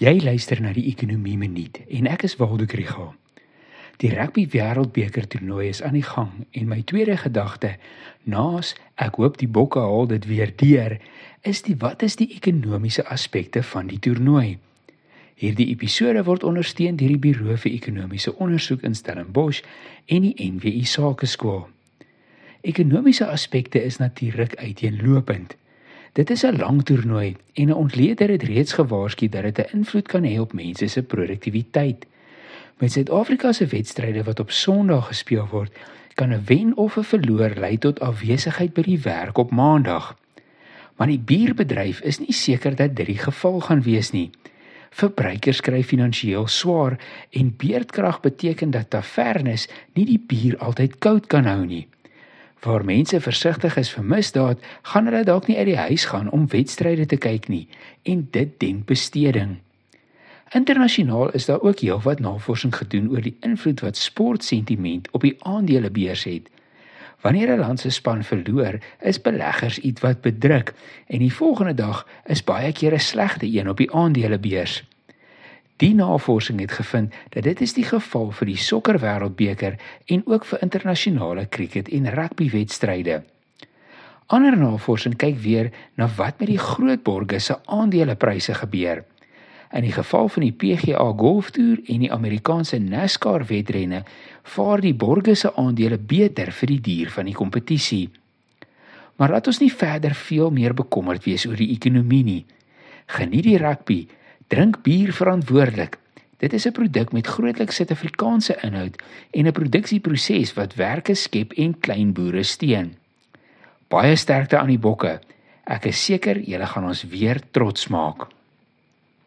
Jy luister na die Ekonomie Minuut en ek is Waldo Krügel. Die Rugby Wêreldbeker toernooi is aan die gang en my tweede gedagte, naas ek hoop die Bokke haal dit weer deur, is die wat is die ekonomiese aspekte van die toernooi? Hierdie episode word ondersteun deur die Buro vir Ekonomiese Onderzoek in Stellenbosch en die NWI Sakeskool. Ekonomiese aspekte is natuurlik uiteenlopend. Dit is 'n lang toernooi en 'n ontleder het reeds gewaarsku dat dit 'n invloed kan hê op mense se produktiwiteit. Met Suid-Afrika se wedstryde wat op Sondag gespeel word, kan 'n wen of 'n verloor lei tot afwesigheid by die werk op Maandag. Maar die bierbedryf is nie seker dat dit die geval gaan wees nie. Verbruikers kry finansiëel swaar en beerdkrag beteken dat tavernes nie die bier altyd koud kan hou nie. Waar mense versigtig is vir misdaad, gaan hulle dalk nie uit die huis gaan om wedstryde te kyk nie en dit den besteding. Internasionaal is daar ook heelwat navorsing gedoen oor die invloed wat sportsentiment op die aandelebeurs het. Wanneer 'n land se span verloor, is beleggers ietwat bedruk en die volgende dag is baie keer 'n slegte een op die aandelebeurs. Die navorsing het gevind dat dit is die geval vir die sokker wêreldbeker en ook vir internasionale krieket en rugby wedstryde. Ander navorsing kyk weer na wat met die groot borgers se aandelepryse gebeur. In die geval van die PGA Golftoer en die Amerikaanse NASCAR wedrenne, vaar die borgers se aandele beter vir die duur van die kompetisie. Maar laat ons nie verder veel meer bekommerd wees oor die ekonomie nie. Geniet die rugby Drink bier verantwoordelik. Dit is 'n produk met grootliks Suid-Afrikaanse inhoud en 'n produksieproses wat werke skep en klein boere steun. Baie sterkte aan die bokke. Ek is seker julle gaan ons weer trots maak.